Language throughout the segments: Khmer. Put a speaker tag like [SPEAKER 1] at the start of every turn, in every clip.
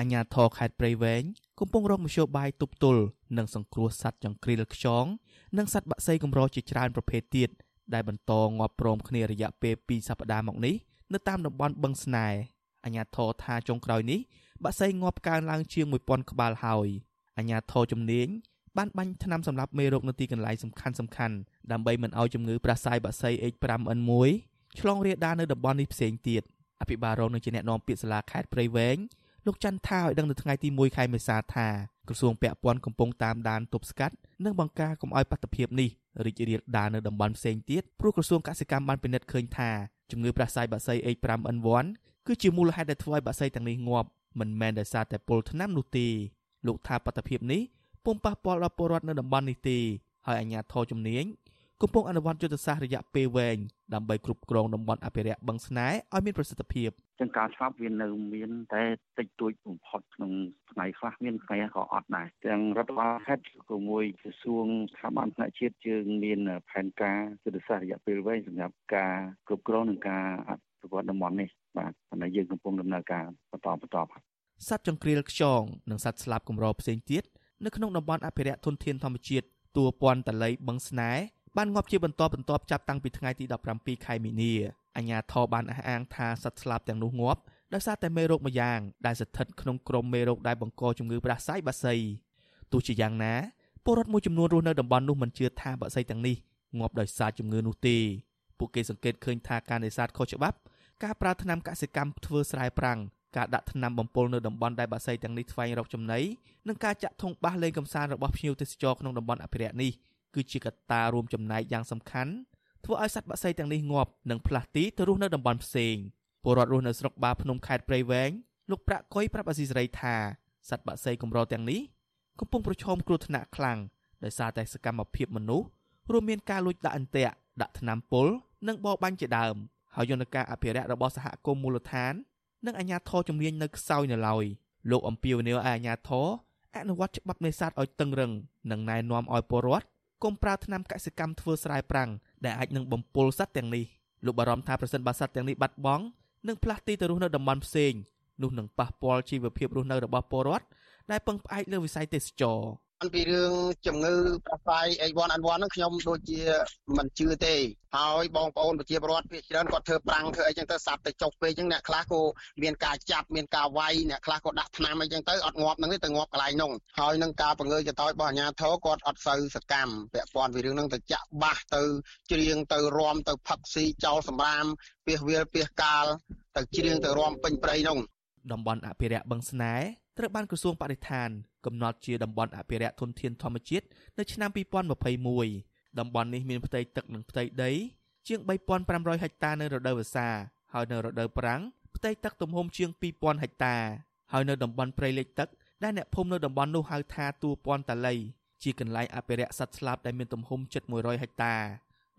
[SPEAKER 1] អាជ្ញាធរខេត្តព្រៃវែងកំពុងរកមធ្យោបាយទប់ទល់និងសង្គ្រោះសត្វចង្គ្រីលខ្យងនិងសត្វបក្សីកម្រជាច្រើនប្រភេទទៀតដែលបន្តងាប់ព្រមគ្នារយៈពេល2សប្តាហ៍មកនេះនៅតាមតំបន់បឹងស្នេហ៍អាជ្ញាធរថាចុងក្រោយនេះបក្សីងាប់កើនឡើងជាង1000ក្បាលហើយអាជ្ញាធរជំនាញបានបាញ់ថ្នាំសម្រាប់មេរោគនៅទីកន្លែងសំខាន់សំខាន់ដើម្បីមិនឲ្យជំងឺផ្ដាសាយបក្សី H5N1 ឆ្លងរាលដាលនៅតំបន់នេះផ្សេងទៀតអភិបាលរងនឹងជាអ្នកនាំពាក្យសាលាខេត្តព្រៃវែង លោកច័ន្ទថាឲ្យដឹងនៅថ្ងៃទី1ខែមេសាថាក្រសួងពាក់ព័ន្ធកំពុងតាមដានទប់ស្កាត់និងបង្ការកុំឲ្យបាតុភិបនេះរីករាលដាលនៅតំបន់ផ្សេងទៀតព្រោះក្រសួងកសិកម្មបានពិនិត្យឃើញថាជំងឺផ្ដាសាយបក្សី H5N1 គឺជាមូលហេតុដែលធ្វើឲ្យបក្សីទាំងនេះងាប់មិនមែនដោយសារតែពុលថ្នាំនោះទេលោកថាបាតុភិបនេះពុំប៉ះពាល់ដល់ពលរដ្ឋនៅតំបន់នេះទេហើយអាជ្ញាធរជំនាញ កំពុងអនុវត្តយុទ្ធសាស្ត្ររយៈពេលវែងដើម្បីគ្រប់គ្រងតំបន់អភិរក្សបឹងស្នេហ៍ឲ្យមានប្រសិទ្ធភាព
[SPEAKER 2] ចឹងការឆ្លាប់វានៅមានតែតិចតួចបំផុតក្នុងថ្ងៃខ្លះមានថ្ងៃក៏អត់ដែរទាំងរដ្ឋបាលខេត្តក៏មួយក្រសួងស្ថាប័នផ្នែកជាតិយើងមានផែនការយុទ្ធសាស្ត្ររយៈពេលវែងសម្រាប់ការគ្រប់គ្រងនិងការអភិវឌ្ឍតំបន់នេះបាទប៉ុន្តែយើងកំពុងដំណើរការបន្តបន្ត
[SPEAKER 1] សត្វចង្គ្រាលខ្យងនិងសត្វស្លាបកម្រផ្សេងទៀតនៅក្នុងតំបន់អភិរក្សធនធានធម្មជាតិតួពាន់តលៃបឹងស្នេហ៍ បានងាប់ជាបន្តបន្ទាប់ចាប់តាំងពីថ្ងៃទី17ខែមីនាអាញាធរបានអះអាងថាសត្វស្លាបទាំងនោះងាប់ដោយសារតែមេរោគមួយយ៉ាងដែលស្ថិតក្នុងក្រុមមេរោគដែលបង្កជំងឺផ្ដាសាយបាសីទោះជាយ៉ាងណាពលរដ្ឋមួយចំនួនរស់នៅតំបន់នោះមិនជឿថាបាសីទាំងនេះងាប់ដោយសារជំងឺនោះទេពួកគេសង្កេតឃើញថាការនេសាទខុសច្បាប់ការប្រើថ្នាំកសិកម្មធ្វើស្រែប្រាំងការដាក់ថ្នាំបំពុលនៅតំបន់ដែលបាសីទាំងនេះស្វែងរកចំណីនិងការចាក់ធុងបាសលេងកំសាន្តរបស់ភ្ញៀវទេសចរក្នុងតំបន់អភិរក្សនេះ គឺជាកត្តារួមចំណែកយ៉ាងសំខាន់ធ្វើឲ្យសត្វបក្សីទាំងនេះងាប់និងផ្លាស់ទីទៅរស់នៅតំបន់ផ្សេងពលរដ្ឋរស់នៅស្រុកបាភ្នំខេត្តព្រៃវែងលោកប្រាក់កុយប្រាប់អាស៊ីសេរីថាសត្វបក្សីកម្រទាំងនេះកំពុងប្រឈមគ្រោះថ្នាក់ខ្លាំងដោយសារតែសកម្មភាពមនុស្សរួមមានការលួចដាក់អន្ទាក់ដាក់ថ្នាំពុលនិងបរបាញ់ជាដើមហើយយន្តការអភិរក្សរបស់សហគមន៍មូលដ្ឋាន និងអាជ្ញាធរជំនាញនៅខ្សោយនៅឡើយលោកអំពីវនីវឲ្យអាជ្ញាធរអនុវត្តច្បាប់នេសាទឲ្យតឹងរឹងនិងណែនាំឲ្យពលរដ្ឋ កុំប្រើថ្នាំកសិកម្មធ្វើស្រែប្រាំងដែលអាចនឹងបំពុលសត្វទាំងនេះលោកបារម្ភថាប្រសិនបើសត្វទាំងនេះបាត់បង់និងផ្លាស់ទីទៅរស់នៅតំបន់ផ្សេងនោះនឹងប៉ះពាល់ជីវភាពរស់នៅរបស់ពលរដ្ឋដែលពឹងផ្អែកលើវិស័យទេសចរណ៍
[SPEAKER 3] ពីរឿងជំងឺប្រស័យ A1N1 ហ្នឹងខ្ញុំដូចជាមិនជឿទេហើយបងប្អូនប្រជាពលរដ្ឋភាគច្រើនគាត់ធ្វើប្រាំងធ្វើអីចឹងទៅសัตว์ទៅចុកពេកចឹងអ្នកខ្លះក៏មានការចាប់មានការវាយអ្នកខ្លះក៏ដាក់ថ្នាំអីចឹងទៅអត់ងាប់ហ្នឹងទេទៅងាប់កន្លែងនោះហើយនឹងការបង្ងើយចតោចរបស់អាជ្ញាធរគាត់អត់សូវសកម្មពាក់ព័ន្ធពីរឿងហ្នឹងទៅចាក់បាសទៅច្រៀងទៅរំទៅផឹកស៊ីចោលសម្រាមពីសវាលពីសកាលទៅច្រៀងទៅរំពេញព្រៃនោះ
[SPEAKER 1] តំបន់អភិរក្សបឹងស្នេហ៍ត្រូវបានក្រសួងបរិស្ថាន កំណត់ជាតំបន់អភិរក្សធនធានធម្មជាតិនៅឆ្នាំ2021តំបន់នេះមានផ្ទៃទឹកនិងផ្ទៃដី ជាង3500ហិកតានៅរដូវវស្សា ហើយនៅរដូវប្រាំងផ្ទៃទឹកទំហំជាង2000ហិកតាហើយនៅតំបន់ព្រៃលិចទឹកដែលអ្នកភូមិនៅតំបន់នោះហៅថាទួពាន់តាលីជាកន្លែងអភិរក្សសត្វស្លាបដែលមានទំហំជិត100ហិកតា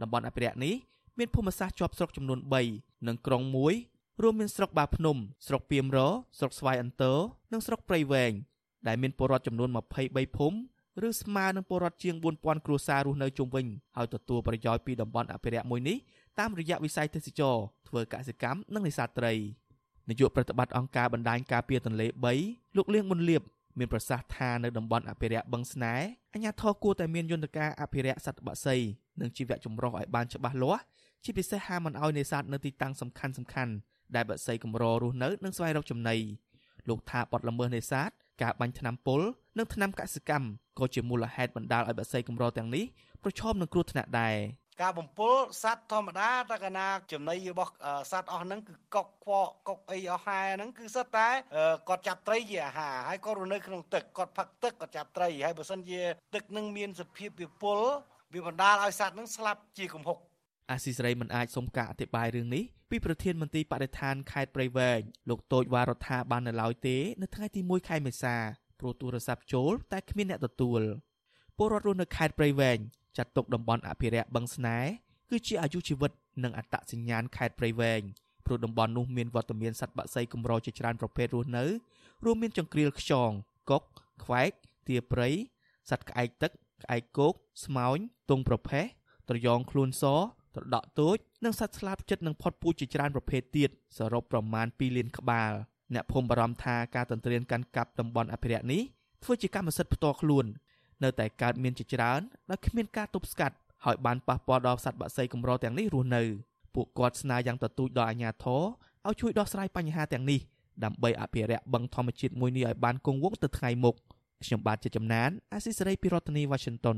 [SPEAKER 1] តំបន់អភិរក្សនេះមានភូមិសាស្ត្រជាប់ស្រុកចំនួន3និងក្រុងមួយ រួមមានស្រុកបាភ្នំ ស្រុកពីមរ ស្រុកស្វាយអន្តរនិងស្រុកព្រៃវែងដែលមានពលរដ្ឋចំនួន23ភូមិឬស្មើនឹងពលរដ្ឋជាង4000គ្រួសាររស់នៅជុំវិញហើយទទួលប្រយោជន៍ពីតំបន់អភិរក្សមួយនេះតាមរយៈវិស័យទេសចរធ្វើកសិកម្មនិងនេសាទត្រីនាយកប្រតិបត្តិអង្គការបណ្ដាញការពារទន្លេ3លោកលៀងមុនលៀបមានប្រសាសន៍ថានៅតំបន់អភិរក្សបឹងស្នេហ៍អាជ្ញាធរគួរតែមានយន្តការអភិរក្សសត្វបក្សីនិងជីវៈចម្រុះឲ្យបានច្បាស់លាស់ជាពិសេសហាមមិនឲ្យនេសាទនៅទីតាំងសំខាន់សំខាន់ ដែលបក្សីកម្ររស់នៅនិងស្វែងរកចំណីលោកថាបទល្មើសនេសាទការបាញ់ថ្នាំពុលនិងថ្នាំកសិកម្មក៏ជាមូលហេតុបណ្ដាលឲ្យបក្សីកម្រទាំងនេះប្រឈមនឹងគ្រោះថ្នាក់ដែរ
[SPEAKER 4] ការបំពុលសត្វធម្មតាតែកាលណាចំណីរបស់សត្វអស់ហ្នឹងគឺកុកខ្វក់កុកអីអស់ហែហ្នឹងគឺសិតតែគាត់ចាប់ត្រីជាអាហារហើយគាត់រស់នៅក្នុងទឹកគាត់ផឹកទឹកគាត់ចាប់ត្រីហើយបើសិនជាទឹកនឹងមានសភាពវាពុលវាបណ្ដាលឲ្យសត្វហ្នឹងស្លាប់ជាគំហុក
[SPEAKER 1] អាស៊ីសេរីមិនអាចសុំការអធិប្បាយរឿងនេះពីប្រធានមន្ត្រីបរិស្ថានខេត្តព្រៃវែងលោកតូចវ៉ារដ្ឋាបាននៅឡើយទេនៅថ្ងៃទី1ខែមេសាព្រោះទូរស័ព្ទចូលតែគ្មានអ្នកទទួលពលរដ្ឋរស់នៅខេត្តព្រៃវែងចាត់ទុកតំបន់អភិរក្សបឹងស្នេហ៍គឺជាអាយុជីវិតនិងអត្តសញ្ញាណខេត្តព្រៃវែងព្រោះតំបន់នោះមានវត្តមានសត្វបក្សីកម្រជាច្រើនប្រភេទរស់នៅរួមមានចង្គ្រៀលខ្យងកុកខ្វែកទាព្រៃសត្វក្អែកទឹកក្អែកគោកស្មោញទង់ប្រផេះត្រយងខ្លួនស ត្រដក់តូចនិងសត្វស្លាបចិត្តនិងផុតពូជជាច្រើនប្រភេទទៀតសរុបប្រមាណ2លានក្បាលអ្នកភូមិបារម្ភថាការទន្ទ្រានកាន់កាប់តំបន់អភិរក្សនេះធ្វើជាកម្មសិទ្ធិផ្ទាល់ខ្លួននៅតែកើតមានជាច្រើនដោយគ្មានការទប់ស្កាត់ហើយបានប៉ះពាល់ដល់សត្វបក្សីកម្រទាំងនេះរស់នៅពួកគាត់ស្នើយ៉ាងទទូចដល់អាជ្ញាធរឲ្យជួយដោះស្រាយបញ្ហាទាំងនេះដើម្បីអភិរក្សបឹងធម្មជាតិមួយនេះឲ្យបានគង់វង្សទៅថ្ងៃមុខខ្ញុំបាទជាចំណានអាស៊ីសេរីពីរដ្ឋធានី Washington